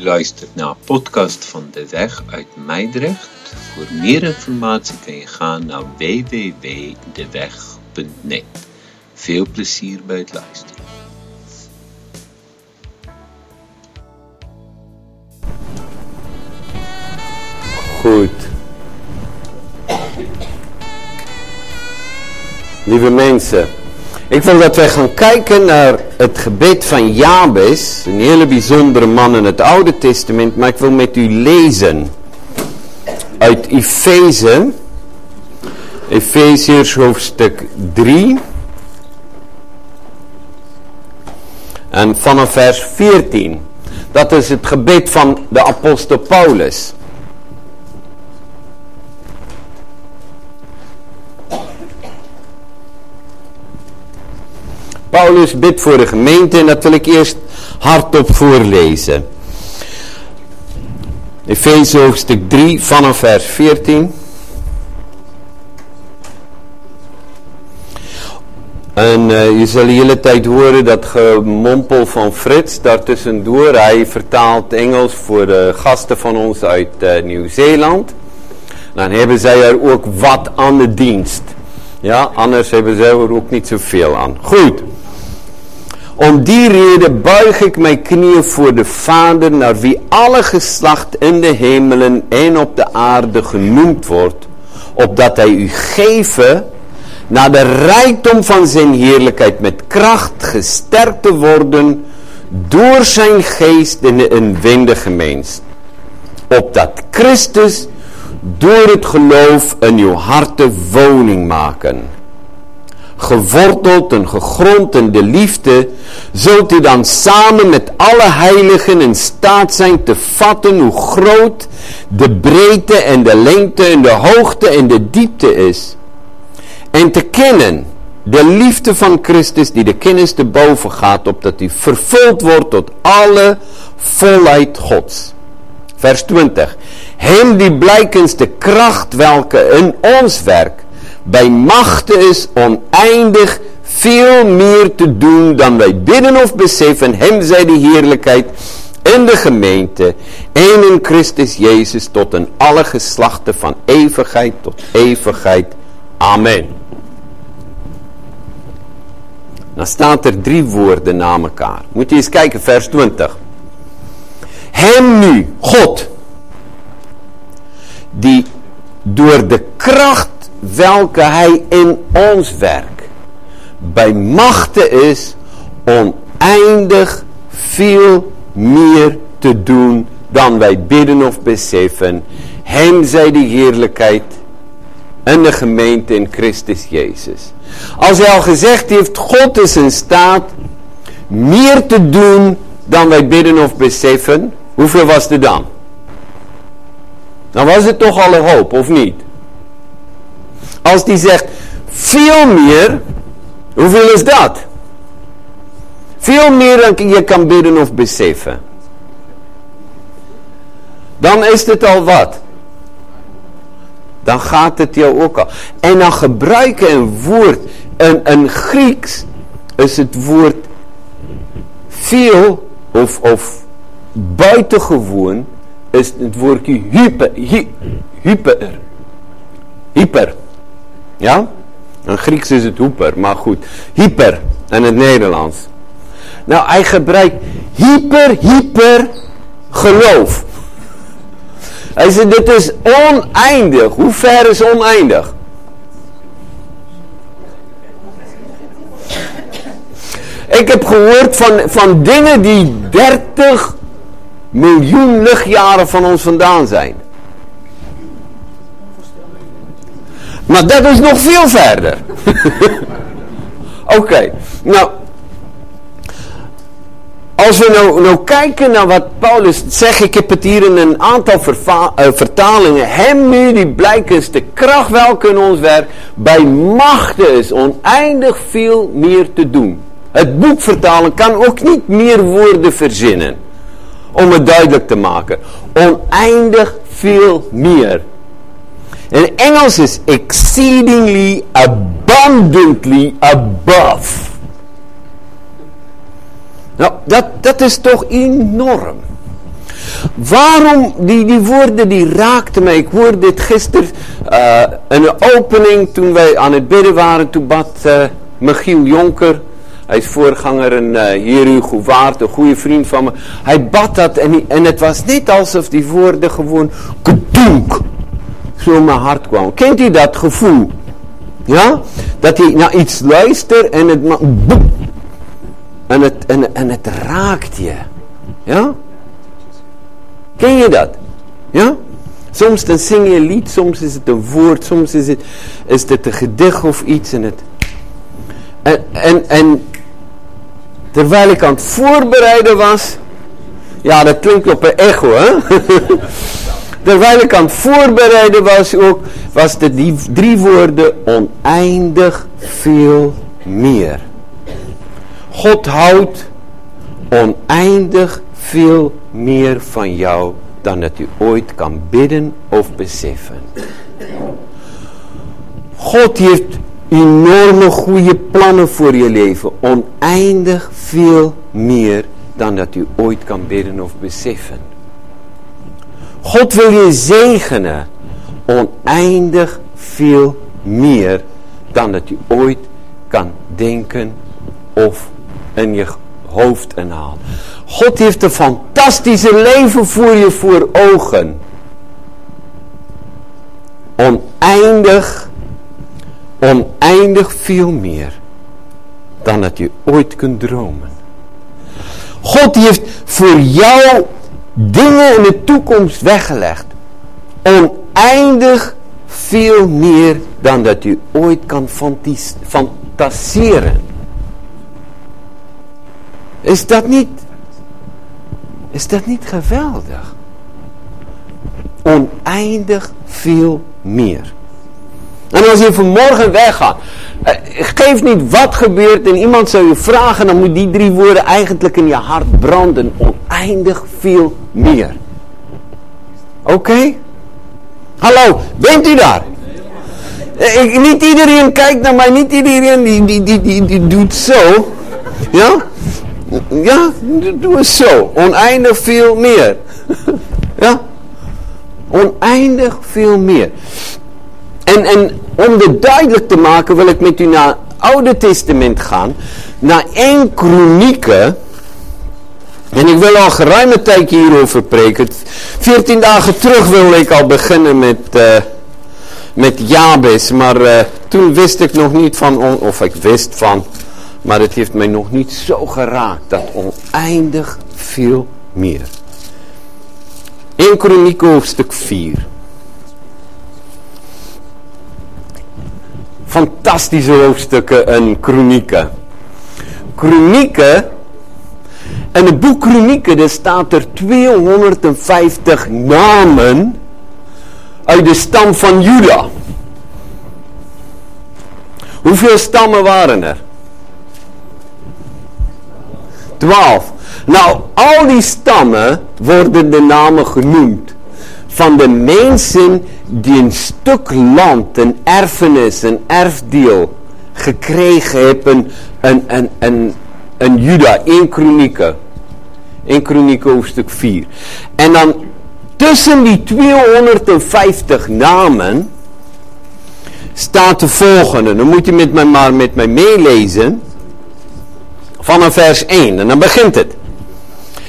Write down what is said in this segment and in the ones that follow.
luistert naar podcast van De Weg uit Meidrecht. Voor meer informatie kan je gaan naar www.deweg.net. Veel plezier bij het luisteren. Goed. Lieve mensen, ik wil dat wij gaan kijken naar het gebed van Jabes, een hele bijzondere man in het Oude Testament, maar ik wil met u lezen uit Efeze, Efeziërs hoofdstuk 3 en vanaf vers 14. Dat is het gebed van de apostel Paulus. Paulus bidt voor de gemeente en dat wil ik eerst hardop voorlezen. Efeze hoofdstuk 3 vanaf vers 14. En uh, je zal de hele tijd horen dat gemompel van Frits daartussendoor. Hij vertaalt Engels voor de gasten van ons uit uh, Nieuw-Zeeland. Dan hebben zij er ook wat aan de dienst. Ja, anders hebben zij er ook niet zoveel aan. Goed. Om die reden buig ik mijn knieën voor de Vader, naar wie alle geslacht in de hemelen en op de aarde genoemd wordt, opdat hij u geven, naar de rijkdom van zijn heerlijkheid met kracht gesterkt te worden, door zijn geest in de inwendige mens. Opdat Christus door het geloof in uw harten woning maken geworteld en gegrond in de liefde, zult u dan samen met alle heiligen in staat zijn te vatten hoe groot de breedte en de lengte en de hoogte en de diepte is. En te kennen de liefde van Christus die de kennis te boven gaat, opdat u vervuld wordt tot alle volheid Gods. Vers 20. Hem die blijkens de kracht welke in ons werkt, bij machte is oneindig veel meer te doen dan wij bidden of beseffen. Hem zij de heerlijkheid in de gemeente en in Christus Jezus tot in alle geslachten van eeuwigheid tot eeuwigheid. Amen. Dan staat er drie woorden na elkaar. Moet je eens kijken, vers 20. Hem nu, God, die door de kracht welke hij in ons werk bij machte is oneindig veel meer te doen dan wij bidden of beseffen. Hem zij de heerlijkheid en de gemeente in Christus Jezus. Als hij al gezegd heeft, God is in staat meer te doen dan wij bidden of beseffen. Hoeveel was er dan? Dan was het toch al een hoop, of niet? Als die zegt veel meer, hoeveel is dat? Veel meer dan je kan bidden of beseffen. Dan is het al wat. Dan gaat het jou ook al. En dan gebruiken een woord. Een, een Grieks is het woord veel of, of buitengewoon is het woordje hyper. hyper. Hyper. Ja? In Grieks is het hoeper, maar goed. Hyper in het Nederlands. Nou, hij gebruikt hyper, hyper geloof. Hij zegt, dit is oneindig. Hoe ver is oneindig? Ik heb gehoord van, van dingen die 30 miljoen lichtjaren van ons vandaan zijn. Maar dat is nog veel verder. Oké, nou. Als we nou, nou kijken naar wat Paulus zegt, ik heb het hier in een aantal uh, vertalingen. Hem nu die blijkens de kracht welke in ons werkt, bij machten is oneindig veel meer te doen. Het boek vertalen kan ook niet meer woorden verzinnen. Om het duidelijk te maken. Oneindig veel meer. In Engels is exceedingly abundantly above. Nou, dat, dat is toch enorm. Waarom, die, die woorden die raakten mij. Ik hoorde dit gisteren uh, in een opening toen wij aan het bidden waren. Toen bad uh, Michiel Jonker. Hij is voorganger en uh, heer Hugo Waard, een goede vriend van me. Hij bad dat en, en het was net alsof die woorden gewoon kedoenk zo mijn hart kwamen. Kent u dat gevoel? Ja? Dat je naar iets luistert en het, boem, en het, en, en het raakt je. Ja? Ken je dat? Ja? Soms dan zing je een lied, soms is het een woord, soms is het, is het een gedicht of iets. En, het, en, en, en terwijl ik aan het voorbereiden was, ja dat klinkt op een echo hè. terwijl ik aan voorbereiden was ook, was het die drie woorden oneindig veel meer. God houdt oneindig veel meer van jou dan dat u ooit kan bidden of beseffen. God heeft enorme goede plannen voor je leven. Oneindig veel meer dan dat u ooit kan bidden of beseffen. God wil je zegenen. Oneindig veel meer dan dat u ooit kan denken of in je hoofd inhaalt. God heeft een fantastische leven voor je voor ogen. Oneindig, oneindig veel meer dan dat je ooit kunt dromen. God heeft voor jou dingen in de toekomst weggelegd. Oneindig veel meer dan dat je ooit kan fantaseren. Is dat niet, is dat niet geweldig? Oneindig veel meer. En als je vanmorgen weggaat, eh, geef niet wat gebeurt en iemand zou je vragen, dan moet die drie woorden eigenlijk in je hart branden. Oneindig veel meer. Oké? Hallo, bent u daar? Eh, ik, niet iedereen kijkt naar mij, niet iedereen die, die, die, die, die doet zo. Ja? Ja, doe eens zo. Oneindig veel meer. ja? Oneindig veel meer. En, en om dit duidelijk te maken wil ik met u naar het Oude Testament gaan. Naar één kronieken. En ik wil al geruime tijd hierover preken. Veertien dagen terug wilde ik al beginnen met, uh, met Jabes. Maar uh, toen wist ik nog niet van, of ik wist van maar het heeft mij nog niet zo geraakt. Dat oneindig veel meer. 1 Kroniek hoofdstuk 4. Fantastische hoofdstukken en kronieken. Kronieken. En het boek Kronieken, staat er 250 namen uit de stam van Juda. Hoeveel stammen waren er? 12. Nou, al die stammen worden de namen genoemd. Van de mensen die een stuk land, een erfenis, een erfdeel gekregen hebben. Een, een, een, een Juda, in Kronieken. In Kronieken hoofdstuk 4. En dan tussen die 250 namen staat de volgende. Dan moet je met mij maar met mij meelezen vanaf vers 1. En dan begint het.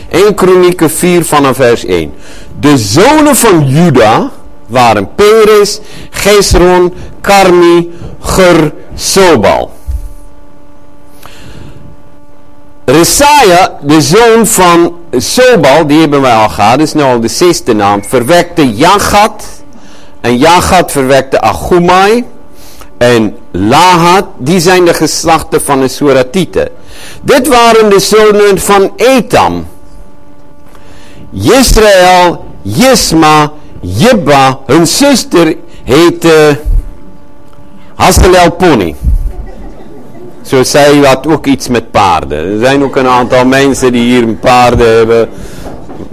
1 Kronieken 4 vanaf vers 1. De zonen van Juda waren Peres, Gesron, Karmi, Ger, Sobal. Resaia, de zoon van Sobal, die hebben wij al gehad, is nu al de zesde naam, verwekte Jagat. En Jagat verwekte Achumai en Lahat, die zijn de geslachten van de Suratieten. Dit waren de zonen van Etam. Israël, Jisma, Jibba, hun zuster heette Hazelel Pony. Zo zij had ook iets met paarden. Er zijn ook een aantal mensen die hier paarden hebben.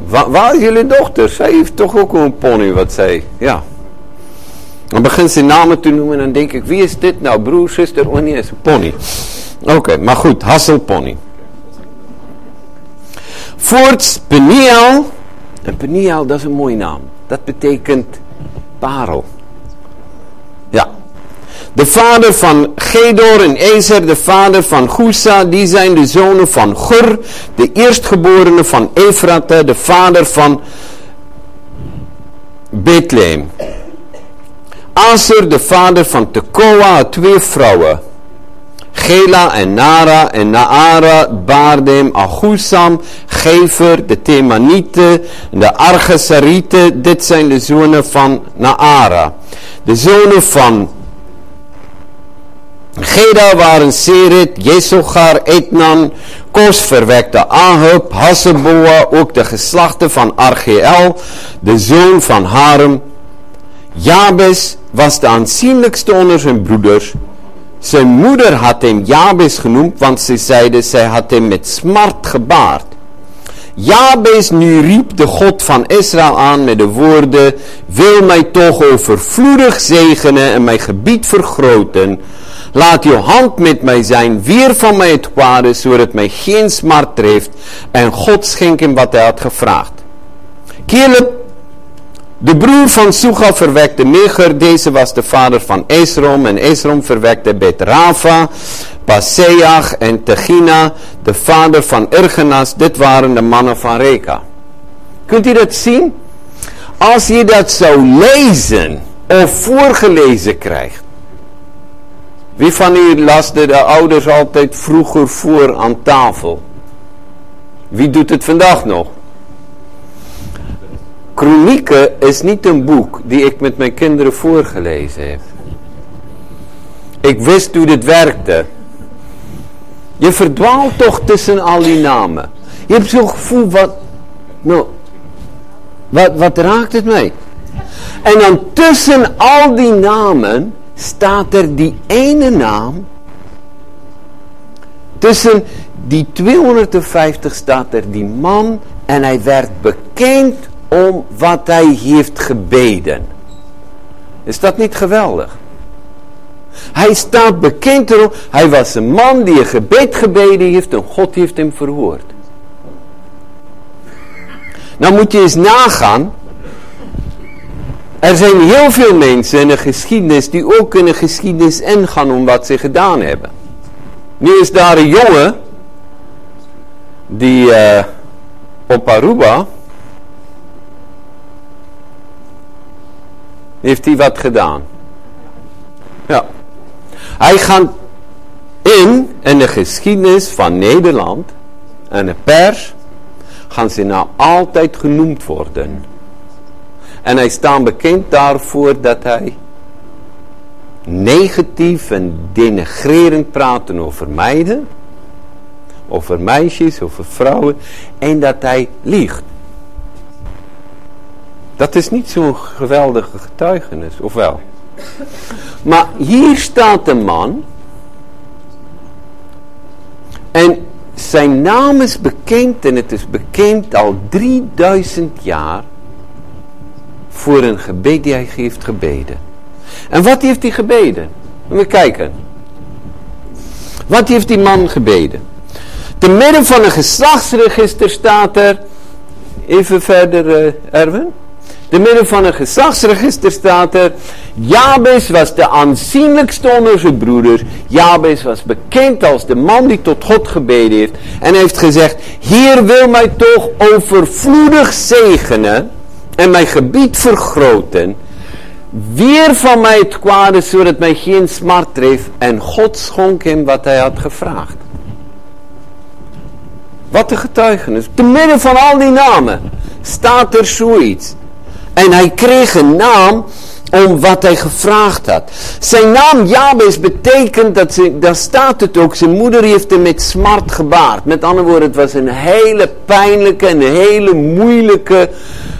waar is jullie dochter? Zij heeft toch ook een pony wat zij... Ja. Dan begint ze namen te noemen en dan denk ik, wie is dit nou? Broer, zuster, oh is een pony. Oké, maar goed, Hasselpony. Voorts Peniel En Peniel, dat is een mooie naam. Dat betekent parel. Ja. De vader van Gedor en Ezer, de vader van Gusa, die zijn de zonen van Gur, de eerstgeborene van Efrata, de vader van Bethlehem. Aser, de vader van Tekoa, twee vrouwen. Gela en Nara en Naara baarden Ahusam, Gever, de Temanieten, de Argesarieten. Dit zijn de zonen van Naara. De zonen van Geda waren Serit, Jesogar, Etnan, Kos verwekte Ahub, Hasseboa, ook de geslachten van Argeel, de zoon van Harem. Jabes was de aanzienlijkste onder zijn broeders. Zijn moeder had hem Jabes genoemd, want ze zeiden, zij had hem met smart gebaard. Jabes nu riep de God van Israël aan met de woorden, wil mij toch overvloedig zegenen en mijn gebied vergroten. Laat uw hand met mij zijn, weer van mij het kwade, zodat mij geen smart treft. En God schenk hem wat hij had gevraagd. Caleb, de broer van Suga, verwekte Meger. Deze was de vader van Esrom. En Esrom verwekte Bet-Rafa, Paseach en Tegina, de vader van Ergenas. Dit waren de mannen van Reka. Kunt u dat zien? Als je dat zou lezen of voorgelezen krijgt. Wie van u laste de ouders altijd vroeger voor aan tafel? Wie doet het vandaag nog? Kronieken is niet een boek die ik met mijn kinderen voorgelezen heb. Ik wist hoe dit werkte. Je verdwaalt toch tussen al die namen. Je hebt zo'n gevoel wat, nou, wat, wat raakt het mij? En dan tussen al die namen staat er die ene naam. Tussen die 250 staat er die man en hij werd bekend om wat hij heeft gebeden. Is dat niet geweldig? Hij staat bekend erom, hij was een man die een gebed gebeden heeft en God heeft hem verhoord. Nou moet je eens nagaan er zijn heel veel mensen in de geschiedenis die ook in de geschiedenis ingaan om wat ze gedaan hebben. Nu is daar een jongen die uh, op Aruba heeft hij wat gedaan. Ja. Hij gaat in, in de geschiedenis van Nederland en de pers gaan ze nou altijd genoemd worden. En hij staat bekend daarvoor dat hij negatief en denigrerend praten over meiden, over meisjes, over vrouwen, en dat hij liegt. Dat is niet zo'n geweldige getuigenis, of wel? Maar hier staat een man, en zijn naam is bekend, en het is bekend al 3000 jaar, voor een gebed die hij heeft gebeden. En wat heeft hij gebeden? We kijken. Wat heeft die man gebeden? Te midden van een geslachtsregister staat er, even verder uh, Erwin. Te midden van een geslachtsregister staat er, Jabes was de aanzienlijkste onder zijn broeders. Jabes was bekend als de man die tot God gebeden heeft. En heeft gezegd, Heer wil mij toch overvloedig zegenen en mijn gebied vergroten, weer van mij het kwade, zodat mij geen smart treft. En God schonk hem wat hij had gevraagd. Wat een getuigenis. Te midden van al die namen staat er zoiets. En hij kreeg een naam om wat hij gevraagd had. Zijn naam Jabes betekent, dat ze, daar staat het ook, zijn moeder heeft hem met smart gebaard. Met andere woorden, het was een hele pijnlijke en hele moeilijke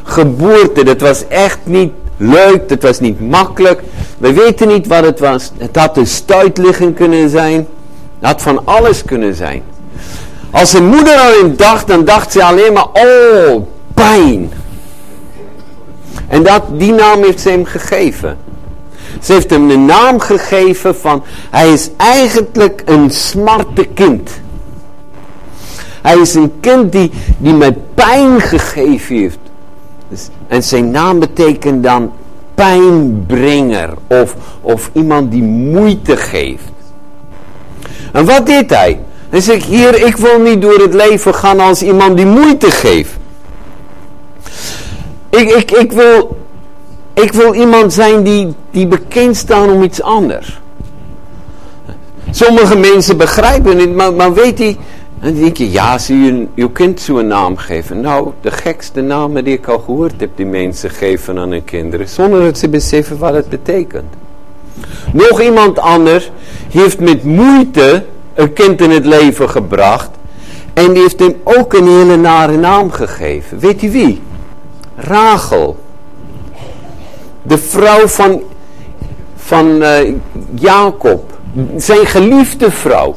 geboorte. Dat was echt niet leuk, dat was niet makkelijk. We weten niet wat het was. Het had een stuitligging kunnen zijn. Het had van alles kunnen zijn. Als zijn moeder aan hem dacht, dan dacht ze alleen maar, oh, pijn. En dat, die naam heeft ze hem gegeven. Ze heeft hem de naam gegeven van, hij is eigenlijk een smarte kind. Hij is een kind die, die mij pijn gegeven heeft. Dus, en zijn naam betekent dan pijnbringer of, of iemand die moeite geeft. En wat deed hij? Hij zegt, hier, ik wil niet door het leven gaan als iemand die moeite geeft. Ik, ik, ik, wil, ik wil iemand zijn die, die bekend staan om iets anders. Sommige mensen begrijpen het, maar, maar weet hij, dan denk je, ja, zie je je kind zo'n naam geven. Nou, de gekste namen die ik al gehoord heb, die mensen geven aan hun kinderen. Zonder dat ze beseffen wat het betekent. Nog iemand anders heeft met moeite een kind in het leven gebracht. En die heeft hem ook een hele nare naam gegeven. Weet u wie? Rachel. De vrouw van, van uh, Jacob. Zijn geliefde vrouw.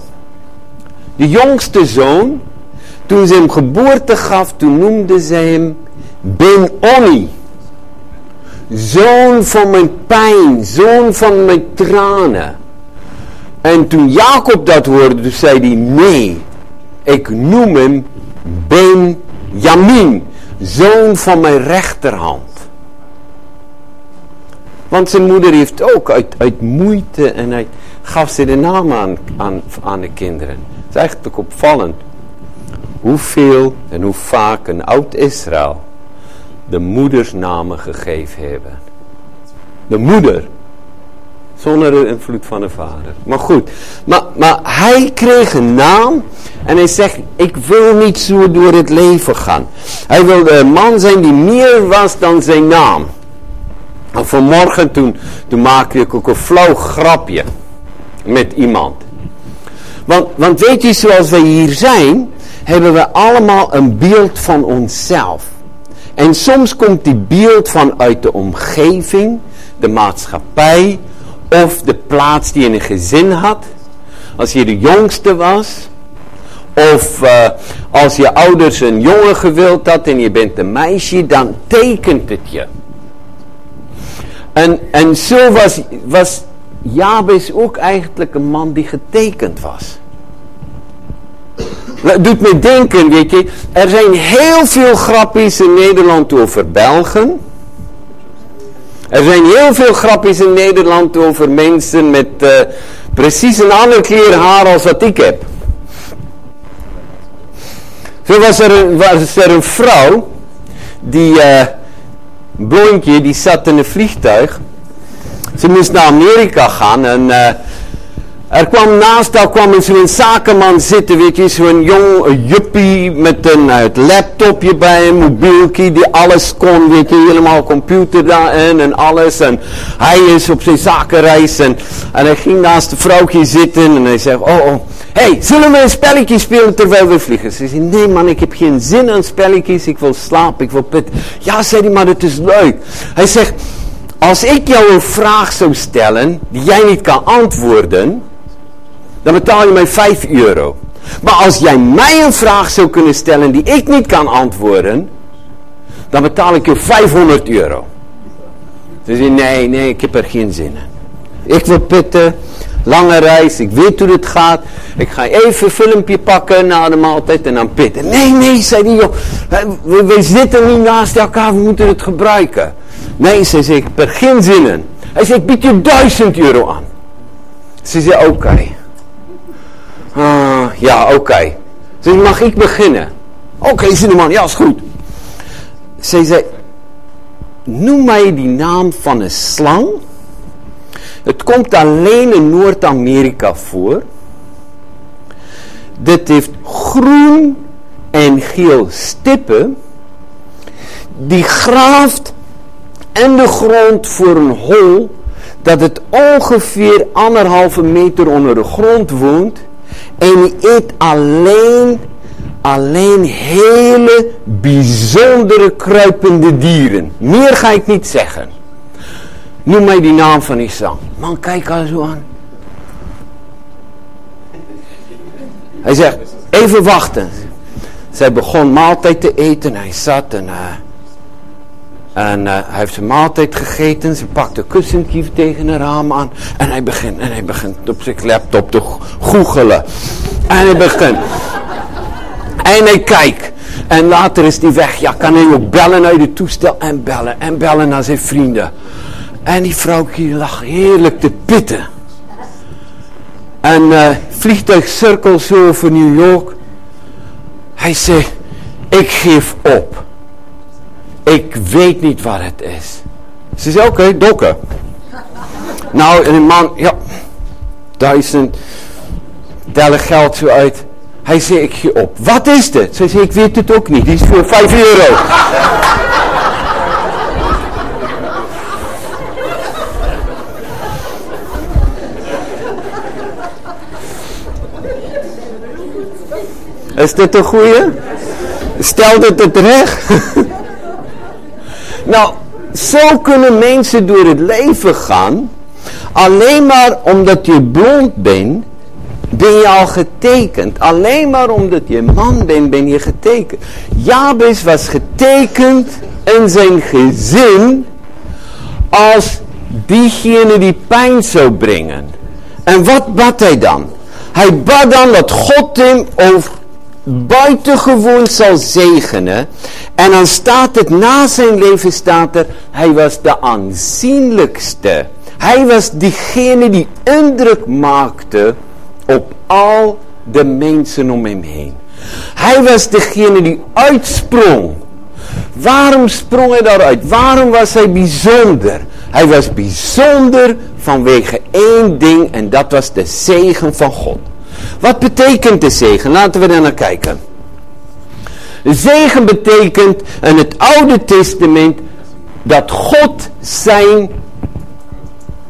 De jongste zoon. Toen ze hem geboorte gaf, toen noemde ze hem Ben-Oni. Zoon van mijn pijn, zoon van mijn tranen. En toen Jacob dat hoorde, toen zei hij, nee, ik noem hem Ben-Jamin, zoon van mijn rechterhand. Want zijn moeder heeft ook uit, uit moeite en uit, gaf ze de naam aan, aan de kinderen. Het is eigenlijk opvallend hoeveel en hoe vaak een oud Israël de moedersnamen gegeven hebben. De moeder. Zonder de invloed van de vader. Maar goed. Maar, maar hij kreeg een naam. En hij zegt, ik wil niet zo door het leven gaan. Hij wilde een man zijn die meer was dan zijn naam. En vanmorgen toen, toen maakte ik ook een flauw grapje. Met iemand. Want, want weet je, zoals wij hier zijn, hebben we allemaal een beeld van onszelf. En soms komt die beeld vanuit de omgeving, de maatschappij, of de plaats die je in een gezin had. Als je de jongste was. Of uh, als je ouders een jongen gewild had en je bent een meisje, dan tekent het je. En, en zo was, was Jabes ook eigenlijk een man die getekend was. Dat doet me denken, weet je, er zijn heel veel grapjes in Nederland over Belgen. Er zijn heel veel grapjes in Nederland over mensen met uh, precies een ander kleur haar als wat ik heb. Zo was er een, was er een vrouw, die uh, blondje, die zat in een vliegtuig. Ze moest naar Amerika gaan en uh, er kwam naast haar kwam zo'n zakenman zitten, weet je, zo'n jong juppie met een uh, laptopje bij een mobieltje die alles kon, weet je, helemaal computer daarin en alles. En hij is op zijn zakenreis en, en hij ging naast de vrouwtje zitten en hij zegt, oh, oh, hey, zullen we een spelletje spelen terwijl we vliegen? Ze zei, nee man, ik heb geen zin aan spelletjes, ik wil slapen, ik wil pitten. Ja, zei hij, maar het is leuk. Hij zegt, als ik jou een vraag zou stellen die jij niet kan antwoorden dan betaal je mij 5 euro. Maar als jij mij een vraag zou kunnen stellen die ik niet kan antwoorden, dan betaal ik je 500 euro. Zei, nee, nee, ik heb er geen zin in. Ik wil pitten, lange reis, ik weet hoe het gaat. Ik ga even een filmpje pakken na de maaltijd en dan pitten. Nee, nee, zei die joh, we, zitten niet naast elkaar, we moeten het gebruiken. Nee, ze zei, ik heb er geen zin in. Hij zei, ik bied je 1000 euro aan. Ze zei, oké. Uh, ja, oké. Okay. Dus mag ik beginnen? Oké, okay, zei de man, ja, is goed. Ze zei, noem mij die naam van een slang. Het komt alleen in Noord-Amerika voor. Dit heeft groen en geel stippen. Die graaft in de grond voor een hol dat het ongeveer anderhalve meter onder de grond woont en die eet alleen, alleen hele bijzondere kruipende dieren. Meer ga ik niet zeggen. Noem mij die naam van Islam. Man, kijk haar zo aan. Hij zegt, even wachten. Zij begon maaltijd te eten. Hij zat en... Uh, en uh, hij heeft zijn maaltijd gegeten. Ze pakt een kussentje tegen een raam aan. En hij begint, en hij begint op zijn laptop te googelen. En hij begint. En hij kijkt. En later is hij weg. Ja, kan hij ook bellen uit het toestel en bellen en bellen naar zijn vrienden. En die vrouwtje lag heerlijk te pitten. En uh, vliegtuig cirkelt zo over New York. Hij zei, ik geef op. Ik weet niet wat het is. Ze zei, oké, okay, dokken. nou, en een man, ja, duizend, tellen geld zo uit. Hij zei, ik geef op. Wat is dit? Ze zei, ik weet het ook niet. Die is voor 5 euro. Is dit een goeie? Stel dit het terecht. nou, zo kunnen mensen door het leven gaan. Alleen maar omdat je blond bent, ben je al getekend. Alleen maar omdat je man bent, ben je getekend. Jabes was getekend in zijn gezin als diegene die pijn zou brengen. En wat bad hij dan? Hij bad dan dat God hem over buitengewoon zal zegenen. En dan staat het, na zijn leven staat er, hij was de aanzienlijkste. Hij was diegene die indruk maakte op al de mensen om hem heen. Hij was degene die uitsprong. Waarom sprong hij daaruit? Waarom was hij bijzonder? Hij was bijzonder vanwege één ding en dat was de zegen van God. Wat betekent de zegen? Laten we daar naar kijken. Zegen betekent in het Oude Testament dat God zijn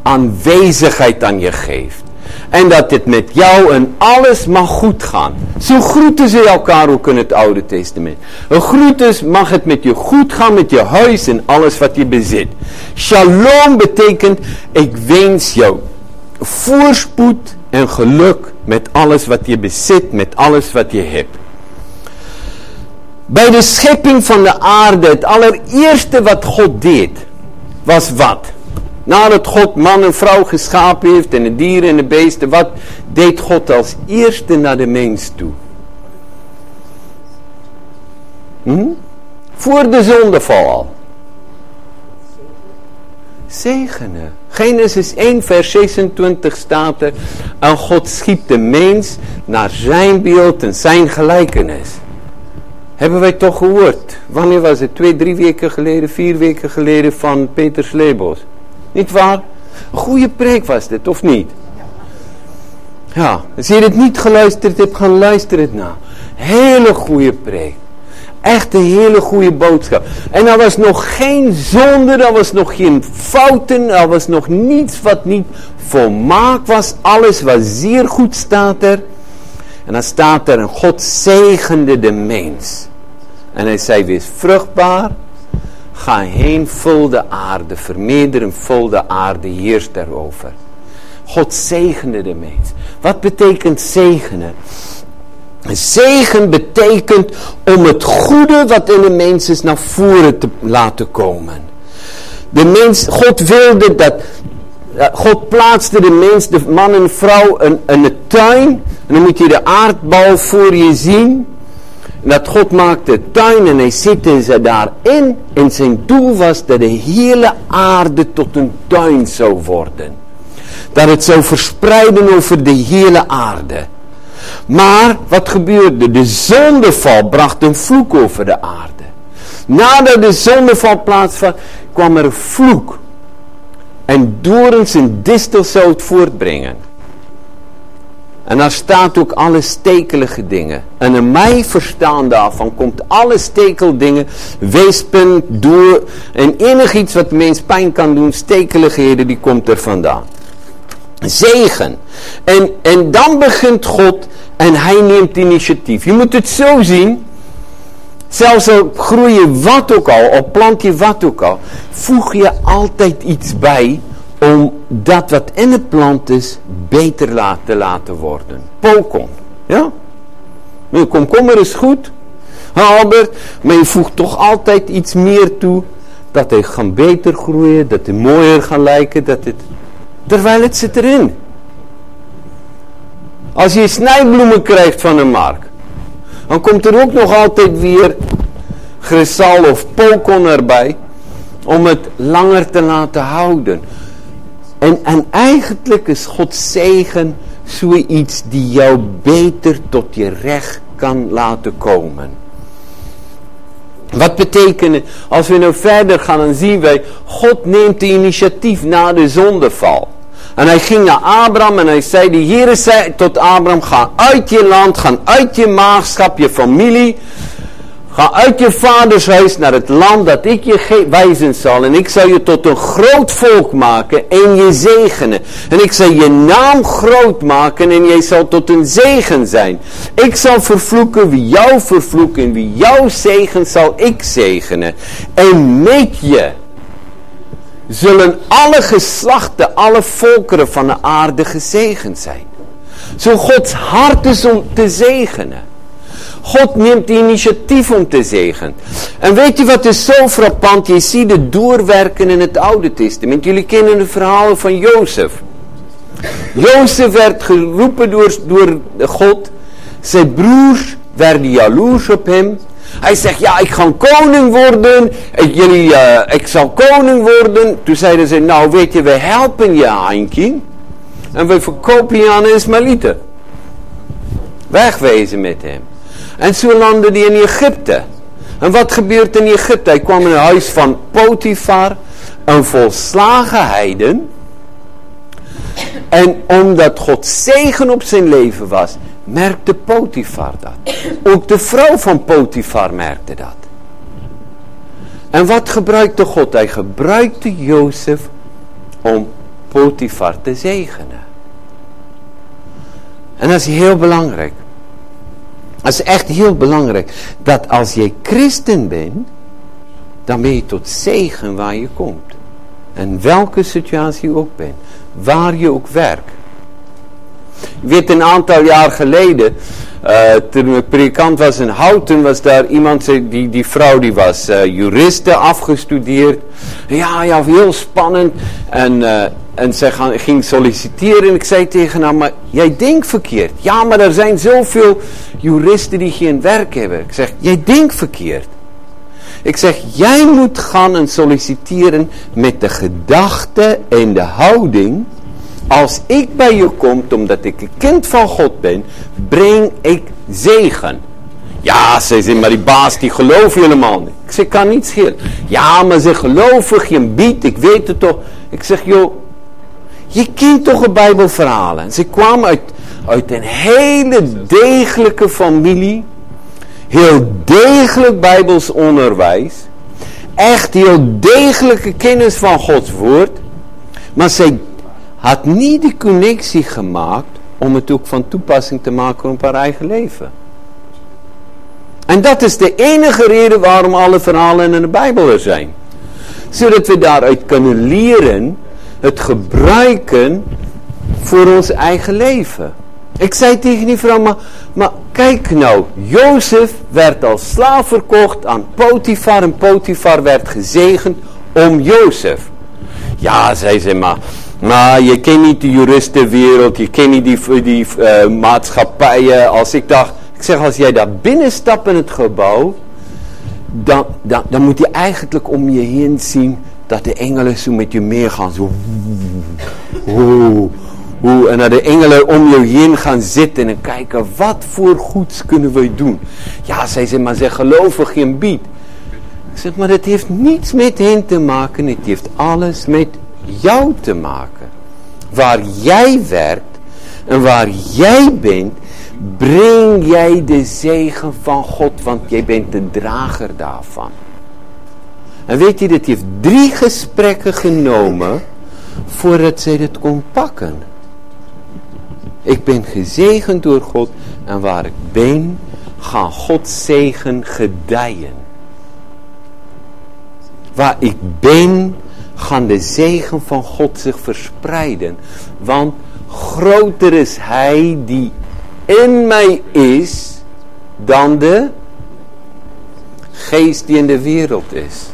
aanwezigheid aan je geeft. En dat het met jou en alles mag goed gaan. Zo groeten ze elkaar ook in het Oude Testament. Een groetes mag het met je goed gaan, met je huis en alles wat je bezit. Shalom betekent, ik wens jou voorspoed en geluk met alles wat je bezit, met alles wat je hebt. Bij de schepping van de aarde, het allereerste wat God deed, was wat? Nadat God man en vrouw geschapen heeft en de dieren en de beesten, wat deed God als eerste naar de mens toe? Hm? Voor de zondeval al. Zegenen. Genesis 1 vers 26 staat er. En God schiep de mens naar zijn beeld en zijn gelijkenis. Hebben wij toch gehoord. Wanneer was het? Twee, drie weken geleden, vier weken geleden van Peter Slebos. Niet waar? Een goede preek was dit, of niet? Ja, als je het niet geluisterd hebt, gaan luisteren het na. Hele goede preek. Echt een hele goede boodschap. En er was nog geen zonde, er was nog geen fouten, er was nog niets wat niet volmaakt was. Alles was zeer goed, staat er. En dan staat er, en God zegende de mens. En hij zei, wees vruchtbaar, ga heen, vul de aarde, vermeerder en vul de aarde, heerst daarover. God zegende de mens. Wat betekent zegenen? Zegen betekent om het goede wat in de mens is naar voren te laten komen. De mens, God wilde dat, God plaatste de mens, de man en vrouw in, de tuin. En dan moet je de aardbal voor je zien. Dat God maakte de tuin en hij zette ze daarin. En zijn doel was dat de hele aarde tot een tuin zou worden. Dat het zou verspreiden over de hele aarde. Maar wat gebeurde? De zondeval bracht een vloek over de aarde. Nadat de zondeval plaatsvond, kwam er een vloek. En dorens en distel zou het voortbrengen. En daar staat ook alle stekelige dingen. En in mij verstaan daarvan komt alle stekeldingen, weespen, door en enig iets wat mens pijn kan doen, stekeligheden, die komt er vandaan. Zegen. En, en dan begint God en hij neemt initiatief. Je moet het zo zien. Zelfs al groei je wat ook al, of plant je wat ook al, voeg je altijd iets bij om dat wat in de plant is beter te laten worden. Pokon. Ja? Mijn komkommer is goed. Albert, maar je voegt toch altijd iets meer toe. Dat hij gaan beter groeien, dat hij mooier gaan lijken, dat het... Terwijl het zit erin. Als je snijbloemen krijgt van een markt. dan komt er ook nog altijd weer grisal of pokon erbij om het langer te laten houden. En, en eigenlijk is Gods zegen zoiets die jou beter tot je recht kan laten komen. Wat betekent? Als we nou verder gaan, dan zien wij, God neemt de initiatief na de zondeval. En hij ging naar Abraham en hij zei, de Heer zei tot Abraham, ga uit je land, ga uit je maagschap, je familie. Ga uit je vaders huis naar het land dat ik je wijzen zal. En ik zal je tot een groot volk maken en je zegenen. En ik zal je naam groot maken en jij zal tot een zegen zijn. Ik zal vervloeken wie jou vervloeken en wie jou zegen zal ik zegenen. En met je zullen alle geslachten, alle volkeren van de aarde gezegend zijn. Zo Gods hart is om te zegenen. God neemt de initiatief om te zegen. En weet je wat is zo frappant? Je ziet het doorwerken in het Oude Testament. Jullie kennen de verhalen van Jozef. Jozef werd geroepen door, door God. Zijn broers werden jaloers op hem. Hij zegt, ja, ik ga koning worden. Ik, jullie, uh, ik zal koning worden. Toen zeiden ze, nou weet je, we helpen je, Heinkie. En we verkopen je aan de Ismaëlieten. Wegwezen met hem. En zo landde hij in Egypte. En wat gebeurt in Egypte? Hij kwam in het huis van Potifar, een volslagen heiden. En omdat God zegen op zijn leven was, merkte Potifar dat. Ook de vrouw van Potifar merkte dat. En wat gebruikte God? Hij gebruikte Jozef om Potifar te zegenen. En dat is heel belangrijk. Dat is echt heel belangrijk. Dat als je christen bent, dan ben je tot zegen waar je komt. En welke situatie je ook bent. Waar je ook werkt. Ik weet een aantal jaar geleden, uh, toen ik predikant was in Houten, was daar iemand, die, die vrouw die was uh, juriste afgestudeerd. Ja, ja, heel spannend. En, uh, en zij gaan, ging solliciteren en ik zei tegen haar, maar jij denkt verkeerd. Ja, maar er zijn zoveel juristen die geen werk hebben. Ik zeg, jij denkt verkeerd. Ik zeg, jij moet gaan en solliciteren met de gedachte en de houding als ik bij je kom, omdat ik een kind van God ben, breng ik zegen. Ja, ze zei, maar die baas die gelooft helemaal niet. Ik zeg, kan niet schelen. Ja, maar ze geloven geen bied, ik weet het toch. Ik zeg, joh, je kent toch een bijbelverhalen. Ze kwamen uit, uit een hele degelijke familie. Heel degelijk bijbels onderwijs. Echt heel degelijke kennis van Gods woord. Maar zij had niet de connectie gemaakt om het ook van toepassing te maken op haar eigen leven. En dat is de enige reden waarom alle verhalen in de Bijbel er zijn. Zodat we daaruit kunnen leren het gebruiken voor ons eigen leven. Ik zei tegen die vrouw, maar, maar kijk nou, Jozef werd als slaaf verkocht aan Potifar en Potifar werd gezegend om Jozef. Ja, zei ze, maar maar je kent niet de juristenwereld, je kent niet die, die uh, maatschappijen. Als ik dacht, ik zeg als jij daar binnenstapt in het gebouw, dan, dan, dan moet je eigenlijk om je heen zien dat de engelen zo met je meegaan. Zo, en dat de engelen om je heen gaan zitten en kijken, wat voor goeds kunnen wij doen? Ja, zij zeggen, maar ze geloven geen bied. Ik zeg, maar dat heeft niets met hen te maken, het heeft alles met jou te maken. Waar jij werkt en waar jij bent, breng jij de zegen van God, want jij bent de drager daarvan. En weet je, dit heeft drie gesprekken genomen voordat zij dit kon pakken. Ik ben gezegend door God en waar ik ben, gaan Gods zegen gedijen. Waar ik ben, gaan de zegen van God zich verspreiden. Want groter is Hij die in mij is dan de geest die in de wereld is.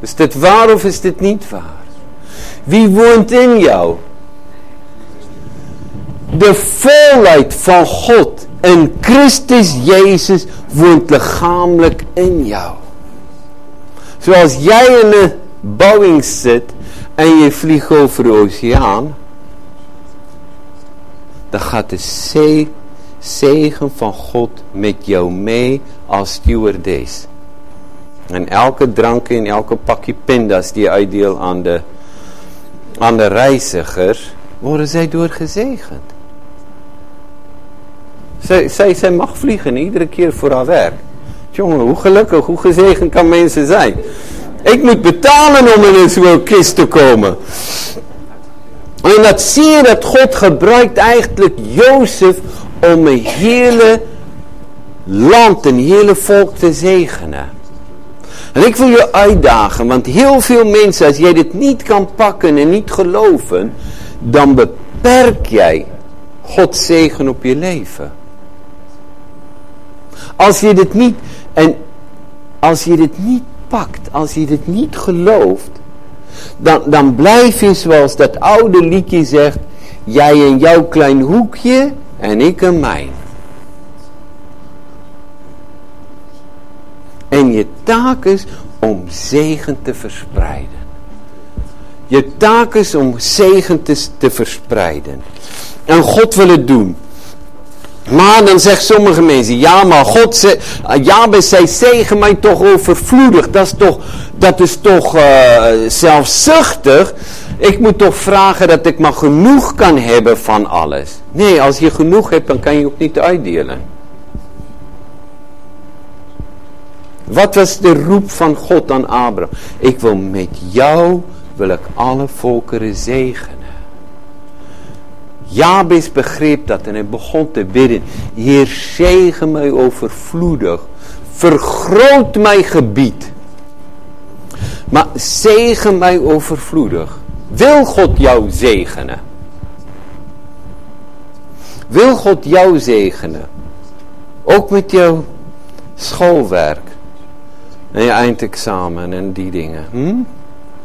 Is dit waar of is dit niet waar? Wie woont in jou? De volheid van God in Christus Jezus woont lichamelijk in jou. Zoals jij in een Boeing zit en je vliegt over de oceaan, dan gaat de zegen van God met jou mee als stewardess. En elke drank en elke pakje pindas die je uitdeel aan de, aan de reiziger, worden zij door gezegend. Zij, zij, zij mag vliegen iedere keer voor haar werk. Jongen, hoe gelukkig, hoe gezegend kan mensen zijn. Ik moet betalen om in zo'n kist te komen. En dat zie je dat God gebruikt eigenlijk Jozef om een hele land, een hele volk te zegenen. En ik wil je uitdagen, want heel veel mensen, als jij dit niet kan pakken en niet geloven, dan beperk jij Gods zegen op je leven. Als je dit niet, en als je dit niet pakt, als je dit niet gelooft, dan, dan blijf je zoals dat oude liedje zegt, jij in jouw klein hoekje en ik in mijn. En je taak is om zegen te verspreiden. Je taak is om zegen te, te verspreiden. En God wil het doen. Maar dan zegt sommige mensen, ja maar God, ze, Jabez zei, zegen mij toch overvloedig. Dat is toch, dat is toch uh, zelfzuchtig. Ik moet toch vragen dat ik maar genoeg kan hebben van alles. Nee, als je genoeg hebt, dan kan je ook niet uitdelen. Wat was de roep van God aan Abraham? Ik wil met jou, wil ik alle volkeren zegenen. Jabes begreep dat en hij begon te bidden. Heer, zegen mij overvloedig. Vergroot mijn gebied. Maar zegen mij overvloedig. Wil God jou zegenen? Wil God jou zegenen? Ook met jouw schoolwerk. En je eindexamen en die dingen. Hm?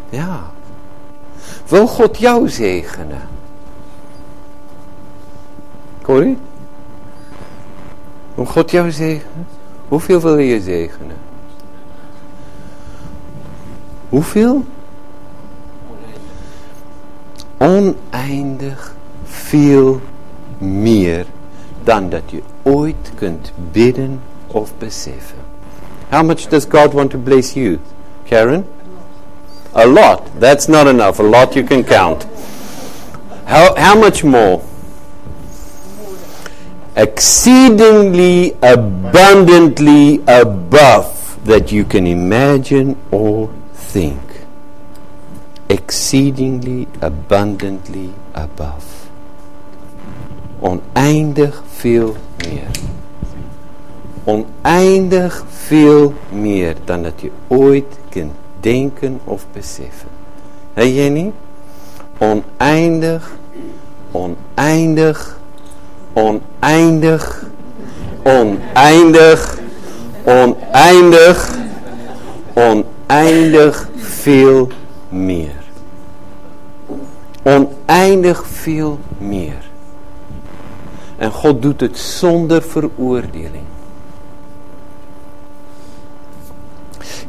Ja. Wil God jou zegenen? Corrie? Wil God jou zegenen? Hoeveel wil je zegenen? Hoeveel? Oneindig veel meer dan dat je ooit kunt bidden of beseffen. How much does God want to bless you? Karen? A lot. That's not enough. A lot you can count. How, how much more? Exceedingly abundantly above that you can imagine or think. Exceedingly abundantly above. Oneindig veel meer. oneindig veel meer dan dat je ooit kunt denken of beseffen. Hé Jenny? Oneindig, oneindig, oneindig, oneindig, oneindig, oneindig veel meer. Oneindig veel meer. En God doet het zonder veroordeling.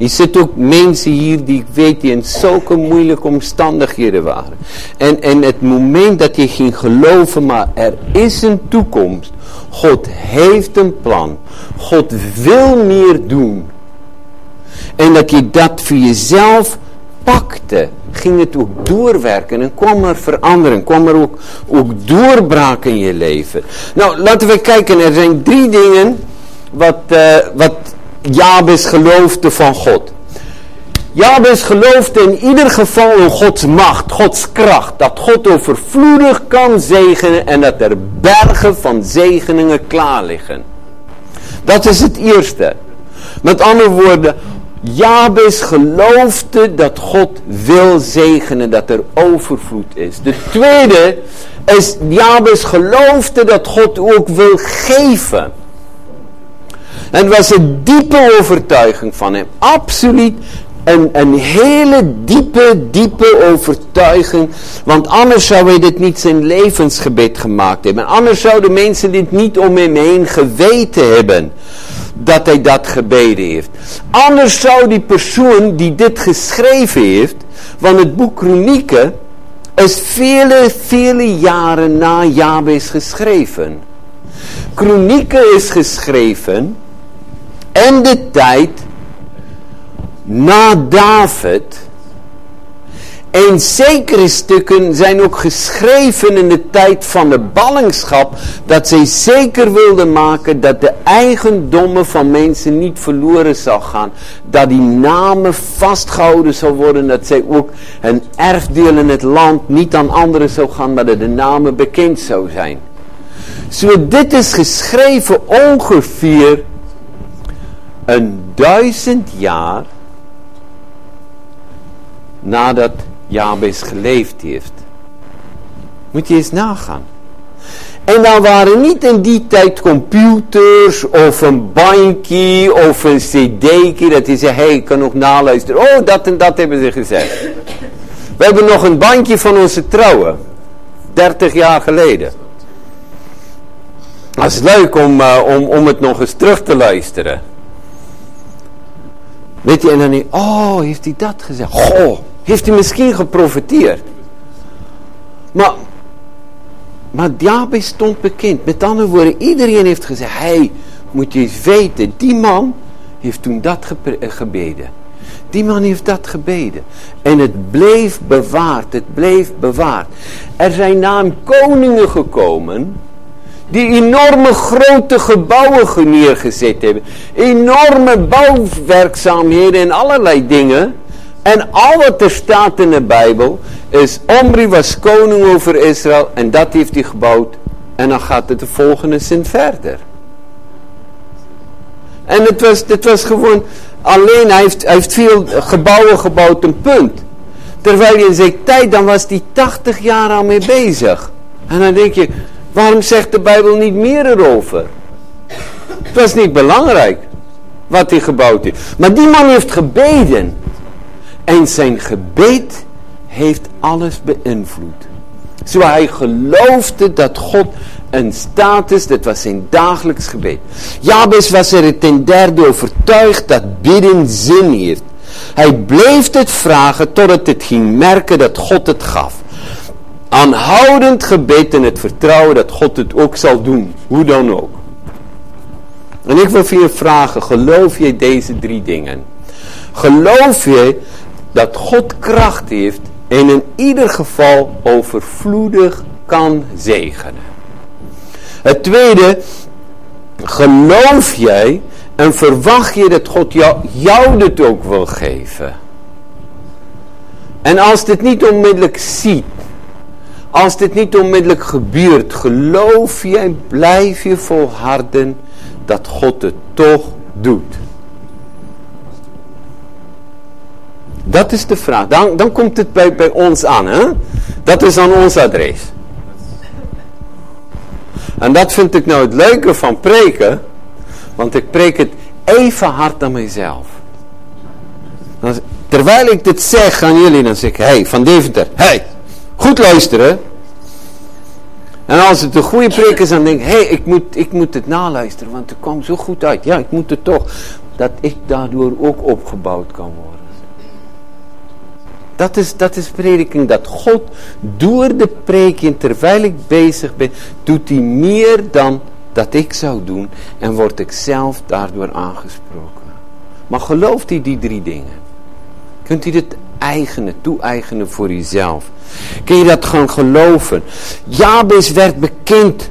Je zit ook mensen hier die ik weet die in zulke moeilijke omstandigheden waren. En, en het moment dat je ging geloven, maar er is een toekomst. God heeft een plan. God wil meer doen. En dat je dat voor jezelf pakte, ging het ook doorwerken en kwam er verandering, kwam er ook, ook doorbraak in je leven. Nou, laten we kijken, er zijn drie dingen wat, uh, wat Jabes geloofde van God. Jabes geloofde in ieder geval in Gods macht, Gods kracht. Dat God overvloedig kan zegenen en dat er bergen van zegeningen klaar liggen. Dat is het eerste. Met andere woorden, Jabes geloofde dat God wil zegenen, dat er overvloed is. De tweede is, Jabes geloofde dat God ook wil geven. En was een diepe overtuiging van hem. Absoluut een, een hele diepe, diepe overtuiging. Want anders zou hij dit niet zijn levensgebed gemaakt hebben. Anders zouden mensen dit niet om hem heen geweten hebben. Dat hij dat gebeden heeft. Anders zou die persoon die dit geschreven heeft. Want het boek Kronieken is vele, vele jaren na Jabes geschreven. Kronieken is geschreven en de tijd na David. En zekere stukken zijn ook geschreven in de tijd van de ballingschap. Dat zij zeker wilden maken dat de eigendommen van mensen niet verloren zal gaan. Dat die namen vastgehouden zal worden. Dat zij ook een erfdeel in het land niet aan anderen zou gaan. Maar dat de namen bekend zou zijn. Zo dit is geschreven ongeveer een duizend jaar nadat Jabes geleefd heeft. Moet je eens nagaan. En dan waren niet in die tijd computers of een bandje of een cd'tje dat hij zei, hey, ik kan nog naluisteren. Oh, dat en dat hebben ze gezegd. We hebben nog een bandje van onze trouwen. 30 jaar geleden. Dat is leuk om, uh, om, om het nog eens terug te luisteren. Weet je, en dan, oh, heeft hij dat gezegd? Goh, heeft hij misschien geprofiteerd. Maar, maar Jabez stond bekend. Met andere woorden, iedereen heeft gezegd, hey, moet je eens weten, die man heeft toen dat eh, gebeden. Die man heeft dat gebeden. En het bleef bewaard, het bleef bewaard. Er zijn na koningen gekomen die enorme grote gebouwen neergezet hebben. Enorme bouwwerkzaamheden en allerlei dingen. En al wat er staat in de Bijbel is Omri was koning over Israël en dat heeft hij gebouwd. En dan gaat het de volgende zin verder. En het was, het was gewoon, alleen hij heeft, hij heeft veel gebouwen gebouwd, een punt. Terwijl je in zijn tijd, dan was hij 80 jaar al mee bezig. En dan denk je, waarom zegt de Bijbel niet meer erover? Het was niet belangrijk wat hij gebouwd heeft. Maar die man heeft gebeden. En zijn gebed heeft alles beïnvloed. Zo hij geloofde dat God een is, dat was zijn dagelijks gebed. Jabes was er ten derde overtuigd dat bidden zin heeft. Hij bleef het vragen totdat het ging merken dat God het gaf. Aanhoudend gebed en het vertrouwen dat God het ook zal doen, hoe dan ook. En ik wil je vragen, geloof je deze drie dingen? Geloof je dat God kracht heeft en in ieder geval overvloedig kan zegenen. Het tweede, geloof jij en verwacht je dat God jou, jou dit ook wil geven. En als dit niet onmiddellijk ziet, als dit niet onmiddellijk gebeurt, geloof je en blijf je volharden dat God het toch doet. Dat is de vraag. Dan, dan komt het bij, bij ons aan. Hè? Dat is aan ons adres. En dat vind ik nou het leuke van preken. Want ik preek het even hard aan mezelf. Terwijl ik dit zeg aan jullie, dan zeg ik, hey, van Deventer, hey, goed luisteren. En als het een goede preek is, dan denk ik, hé, hey, ik, moet, ik moet het naluisteren, want het kwam zo goed uit. Ja, ik moet het toch. Dat ik daardoor ook opgebouwd kan worden. Dat is, dat is prediking. Dat God door de preken, terwijl ik bezig ben, doet hij meer dan dat ik zou doen. En word ik zelf daardoor aangesproken. Maar gelooft hij die drie dingen? Kunt u dit eigenen, toe-eigenen voor uzelf? Kun je dat gaan geloven? Jabes werd bekend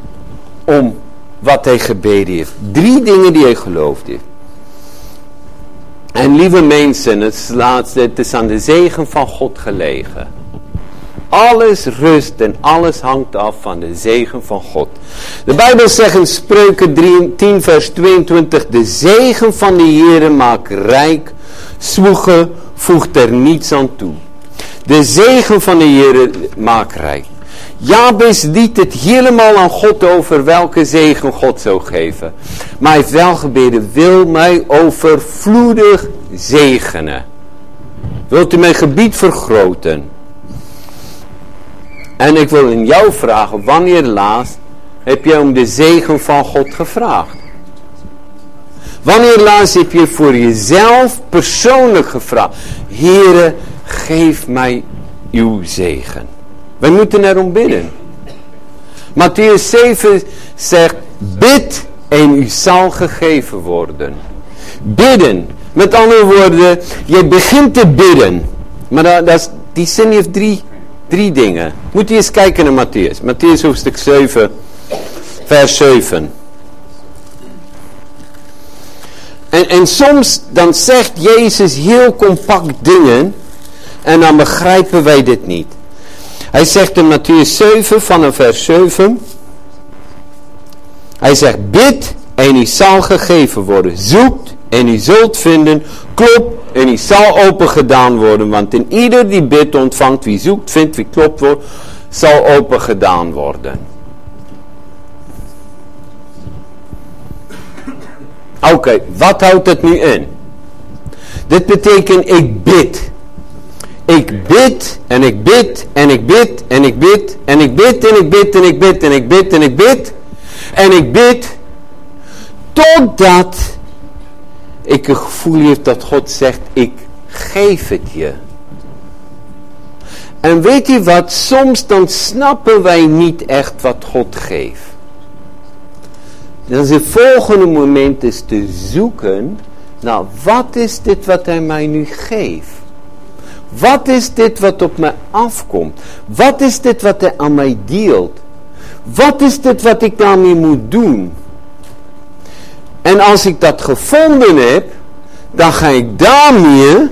om wat hij gebeden heeft. Drie dingen die hij geloofd heeft. En lieve mensen, het, laatste, het is aan de zegen van God gelegen. Alles rust en alles hangt af van de zegen van God. De Bijbel zegt in Spreuken 10 vers 22. De zegen van de Heere maakt rijk. Zwoegen voegt er niets aan toe. De zegen van de Heere maakt rijk. Jabes liet het helemaal aan God over welke zegen God zou geven. Maar hij heeft wel gebeden, wil mij overvloedig zegenen. Wilt u mijn gebied vergroten? En ik wil in jou vragen, wanneer laatst heb jij om de zegen van God gevraagd? Wanneer laatst heb je voor jezelf persoonlijk gevraagd, Heere, geef mij uw zegen. Wij moeten erom bidden. Matthäus 7 zegt, bid en u zal gegeven worden. Bidden. Met andere woorden, je begint te bidden. Maar dat, is, die zin heeft drie, drie dingen. Moet je eens kijken naar Matthäus. Matthäus hoofdstuk 7, vers 7. En, en soms dan zegt Jezus heel compact dingen en dan begrijpen wij dit niet. Hij zegt in Matthäus 7 vanaf vers 7. Hij zegt bid en u zal gegeven worden. Zoekt en u zult vinden. Klop en u zal open gedaan worden. Want in ieder die bidt ontvangt. Wie zoekt vindt. Wie klopt wordt. Zal open gedaan worden. Oké, wat houdt het nu in? Dit betekent ik bid. Ik bid en ik bid en ik bid en ik bid en ik bid en ik bid en ik bid en ik bid en ik bid en ik bid totdat ik een gevoel heb dat God zegt ik geef het je. En weet je wat, soms dan snappen wij niet echt wat God geeft. Dan het volgende moment is te zoeken naar wat is dit wat hij mij nu geeft. Wat is dit wat op mij afkomt? Wat is dit wat hij aan mij deelt? Wat is dit wat ik daarmee moet doen? En als ik dat gevonden heb, dan ga ik daarmee,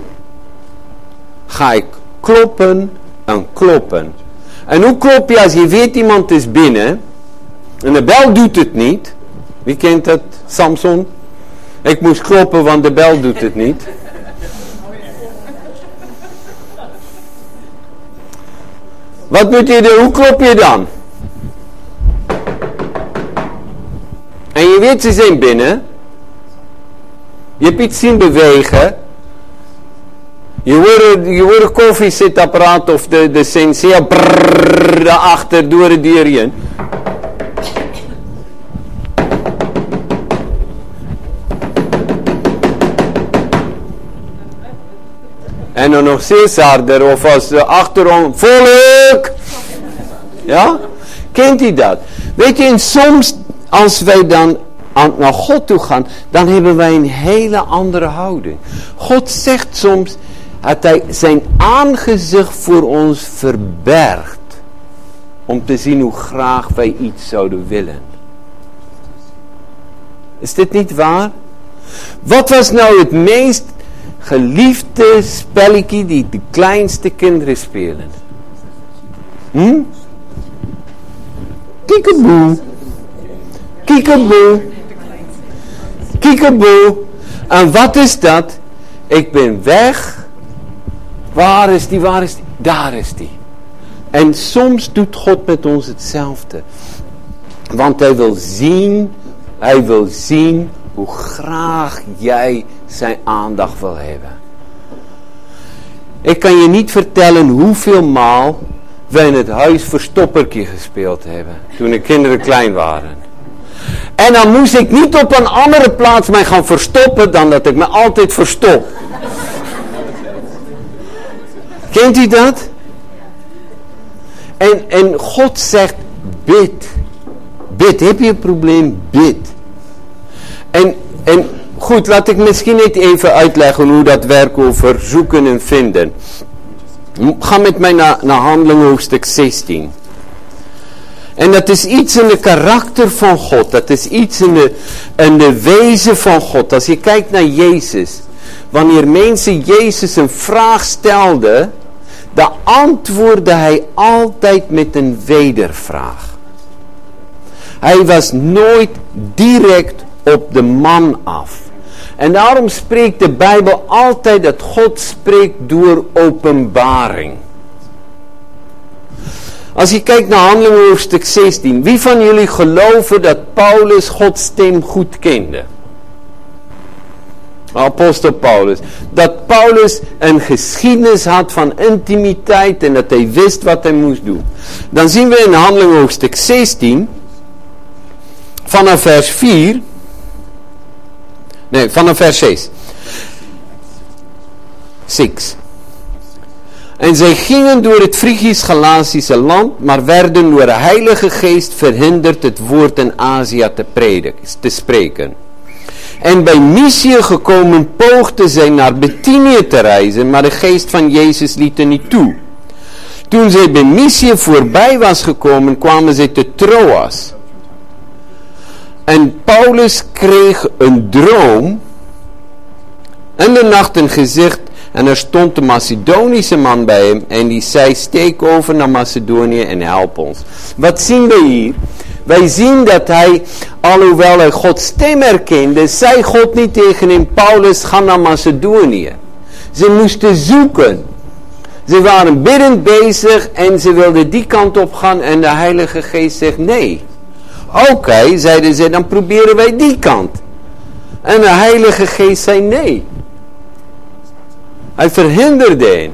ga ik kloppen en kloppen. En hoe klop je als je weet iemand is binnen en de bel doet het niet? Wie kent het? Samson? Ik moest kloppen, want de bel doet het niet. Wat moet je doen? Hoe klop je dan? En je weet ze zijn binnen. Je hebt iets zien bewegen. Je hoort, je hoort een koffiezetapparaat of de, de sensea daarachter door de deur heen. En dan nog steeds of als de achterom volk. Ja? Kent u dat? Weet je, soms als wij dan aan, naar God toe gaan, dan hebben wij een hele andere houding. God zegt soms dat hij zijn aangezicht voor ons verbergt. Om te zien hoe graag wij iets zouden willen. Is dit niet waar? Wat was nou het meest geliefde spelletje die de kleinste kinderen spelen? Hm? Kiekeboe. Kiekeboe. En wat is dat? Ik ben weg. Waar is die? Waar is die? Daar is die. En soms doet God met ons hetzelfde. Want hij wil zien, hij wil zien hoe graag jij zijn aandacht wil hebben. Ik kan je niet vertellen hoeveel maal wij in het huis verstoppertje gespeeld hebben. Toen de kinderen klein waren. En dan moest ik niet op een andere plaats mij gaan verstoppen dan dat ik me altijd verstop. Kent u dat? En, en God zegt, bid. Bid. Heb je een probleem? Bid. En, en goed, laat ik misschien niet even uitleggen hoe dat werkt over zoeken en vinden. Ga met mij naar, naar handeling hoofdstuk 16. En dat is iets in de karakter van God. Dat is iets in de, in de wezen van God. Als je kijkt naar Jezus. Wanneer mensen Jezus een vraag stelden. Dan antwoordde hij altijd met een wedervraag. Hij was nooit direct op de man af. En daarom spreekt de Bijbel altijd dat God spreekt door openbaring. Als je kijkt naar handelingen hoofdstuk 16. Wie van jullie geloven dat Paulus Gods stem goed kende? Apostel Paulus. Dat Paulus een geschiedenis had van intimiteit en dat hij wist wat hij moest doen. Dan zien we in handeling hoofdstuk 16, vanaf vers 4, nee, vanaf vers 6. 6. En zij gingen door het Frigisch-Galatisch land, maar werden door de Heilige Geest verhinderd het woord in Azië te, prediken, te spreken. En bij Mysië gekomen poogden zij naar Bethynië te reizen, maar de geest van Jezus liet er niet toe. Toen zij bij Mysië voorbij was gekomen, kwamen zij te Troas. En Paulus kreeg een droom en de nacht een gezicht en er stond een Macedonische man bij hem en die zei steek over naar Macedonië en help ons. Wat zien we hier? Wij zien dat hij, alhoewel hij Gods stem herkende, zei God niet tegen hem, Paulus, ga naar Macedonië. Ze moesten zoeken. Ze waren biddend bezig en ze wilden die kant op gaan en de Heilige Geest zegt nee. Oké, zeiden ze, dan proberen wij die kant. En de Heilige Geest zei nee. Hij verhinderde hen.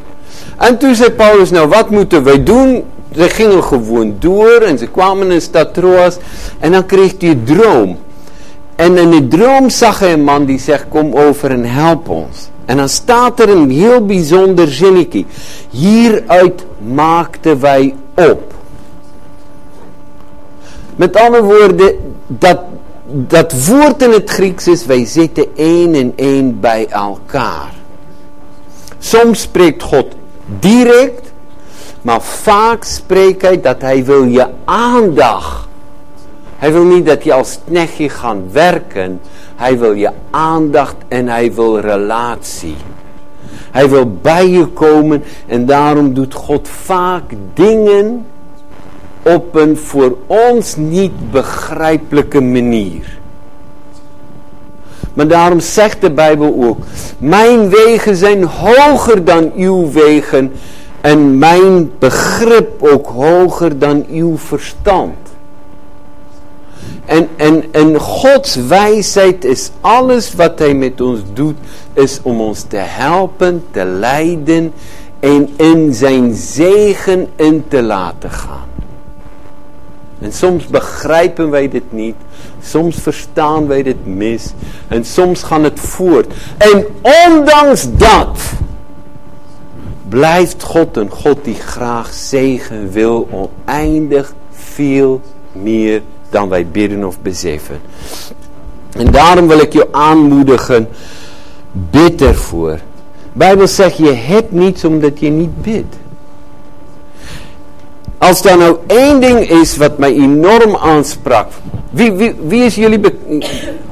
En toen zei Paulus, nou wat moeten wij doen? Ze gingen gewoon door en ze kwamen in stad Troas. En dan kreeg hij een droom. En in die droom zag hij een man die zegt, kom over en help ons. En dan staat er een heel bijzonder zinnetje. Hieruit maakten wij op. Met andere woorden, dat, dat woord in het Grieks is, wij zitten één en één bij elkaar. Soms spreekt God direct, maar vaak spreekt hij dat hij wil je aandacht. Hij wil niet dat je als knechtje gaat werken. Hij wil je aandacht en hij wil relatie. Hij wil bij je komen en daarom doet God vaak dingen op een voor ons niet begrijpelijke manier. Maar daarom zegt de Bijbel ook, mijn wegen zijn hoger dan uw wegen en mijn begrip ook hoger dan uw verstand. En, en, en Gods wijsheid is alles wat hij met ons doet, is om ons te helpen, te leiden en in zijn zegen in te laten gaan. En soms begrijpen wij dit niet. Soms verstaan wij dit mis. En soms gaan het voort. En ondanks dat blijft God een God die graag zegen wil. Oneindig veel meer dan wij bidden of beseffen. En daarom wil ik je aanmoedigen. Bid ervoor. De Bijbel zegt je hebt niets omdat je niet bidt. Als er nou één ding is wat mij enorm aansprak. Wie, wie, wie is jullie...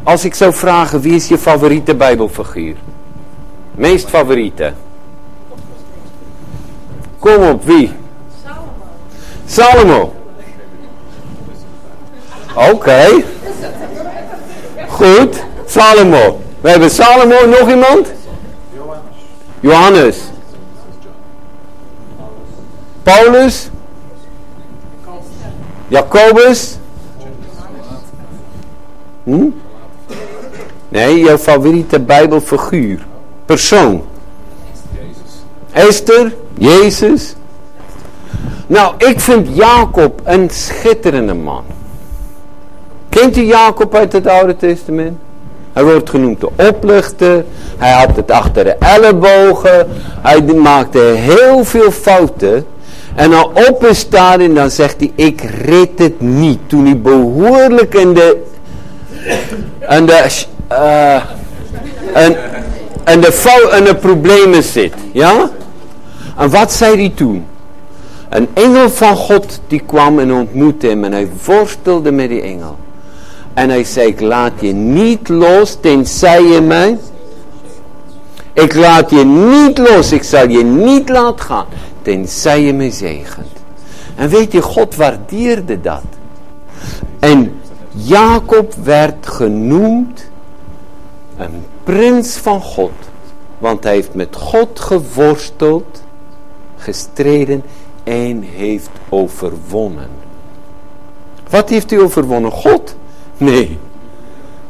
Als ik zou vragen, wie is je favoriete bijbelfiguur? Meest favoriete? Kom op, wie? Salomo. Salomo. Oké. Goed. Salomo. We hebben Salomo. Nog iemand? Johannes. Johannes. Paulus. Jacobus? Hm? Nee, jouw favoriete bijbelfiguur. Persoon. Esther, Jezus. Nou, ik vind Jacob een schitterende man. Kent u Jacob uit het Oude Testament? Hij wordt genoemd de oplichter. Hij had het achter de ellebogen. Hij maakte heel veel fouten. En dan op is staan en dan zegt hij, ik red het niet. Toen hij behoorlijk in de, in de, uh, en, en de, fout, en de problemen zit. Ja? En wat zei hij toen? Een engel van God die kwam en ontmoette hem en hij worstelde met die engel. En hij zei, ik laat je niet los tenzij je mij... Ik laat je niet los, ik zal je niet laten gaan tenzij je me zegent. En weet je, God waardeerde dat. En Jacob werd genoemd een prins van God. Want hij heeft met God geworsteld, gestreden en heeft overwonnen. Wat heeft hij overwonnen? God? Nee.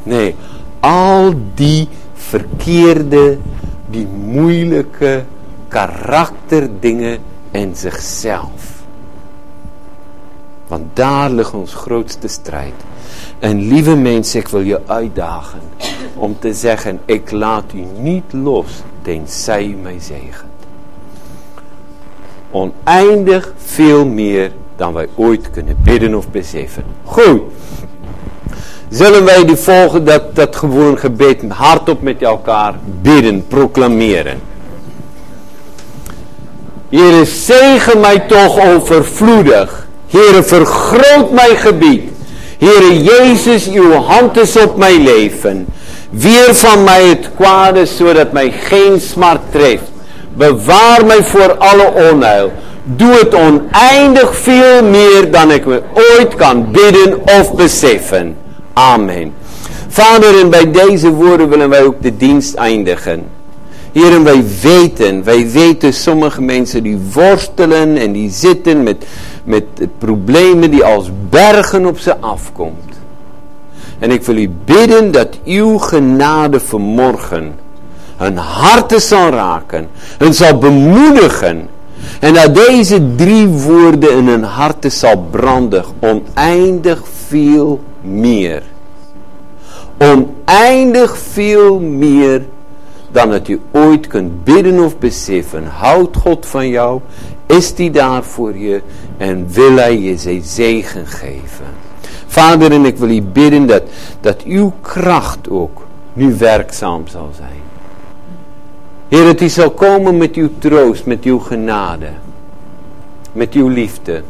Nee. Al die verkeerde, die moeilijke karakterdingen in zichzelf. Want daar ligt ons grootste strijd. En lieve mensen, ik wil je uitdagen om te zeggen, ik laat u niet los, tenzij u mij zegent. Oneindig veel meer dan wij ooit kunnen bidden of beseffen. Goed. Zullen wij die volgen, dat, dat gewoon gebed hardop met elkaar bidden, proclameren. Heere, zegen mij toch overvloedig. Heere, vergroot mijn gebied. Heere Jezus, uw hand is op mijn leven. Weer van mij het kwade, zodat mij geen smart treft. Bewaar mij voor alle onheil. Doe het oneindig veel meer dan ik me ooit kan bidden of beseffen. Amen. Vader, en bij deze woorden willen wij ook de dienst eindigen. Heren, wij weten, wij weten sommige mensen die worstelen en die zitten met, met problemen die als bergen op ze afkomt. En ik wil u bidden dat uw genade vanmorgen hun harten zal raken, hun zal bemoedigen. En dat deze drie woorden in hun harten zal branden, oneindig veel meer. Oneindig veel meer dan dat u ooit kunt bidden of beseffen. Houdt God van jou? Is die daar voor je? En wil hij je zijn zegen geven? Vader, en ik wil u bidden dat, dat uw kracht ook nu werkzaam zal zijn. Heer, dat u zal komen met uw troost, met uw genade. Met uw liefde.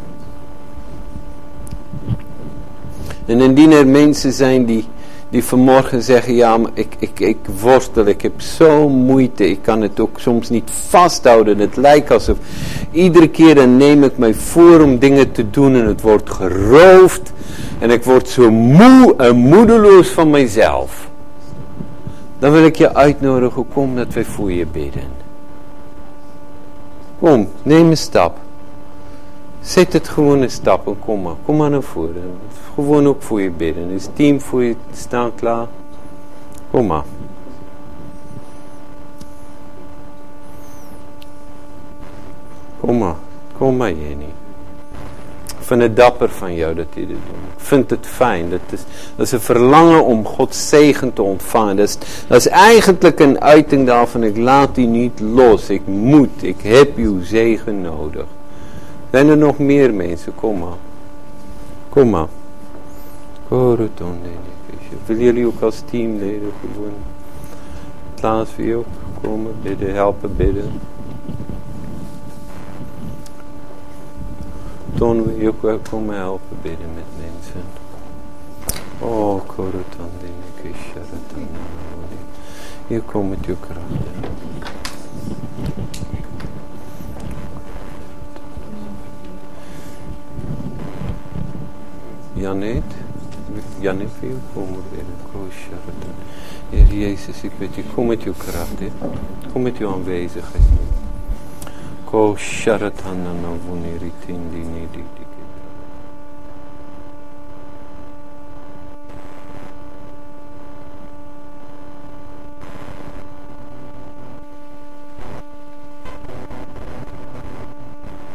En indien er mensen zijn die die vanmorgen zeggen, ja, maar ik, ik, ik worstel, ik heb zo moeite, ik kan het ook soms niet vasthouden. Het lijkt alsof iedere keer dan neem ik mij voor om dingen te doen en het wordt geroofd. En ik word zo moe en moedeloos van mijzelf. Dan wil ik je uitnodigen, kom dat wij voor je bidden. Kom, neem een stap. Zet het gewoon een stap en kom maar. Kom maar naar voren. Gewoon ook voor je bidden. Is team voor je staan klaar? Kom maar. Kom maar. Kom maar Jenny. Ik vind het dapper van jou dat je dit doet. Ik vind het fijn. Dat is, dat is een verlangen om Gods zegen te ontvangen. Dat is, dat is eigenlijk een uiting daarvan. Ik laat die niet los. Ik moet. Ik heb uw zegen nodig. Zijn er nog meer mensen? Kom maar. Kom maar. Wil jullie ook als teamleden gewoon plaats voor ook komen, bidden, helpen, bidden. Ton wil je ook wel komen helpen bidden met mensen. Oh, Korotandini Hier kom met uw Janet, Janet vir jou kom weer kruisjare. Here Jesus, ek bid jy kom met jou krag, kom met jou aanwesigheid. Ko sharatan na woneri tindi nidi.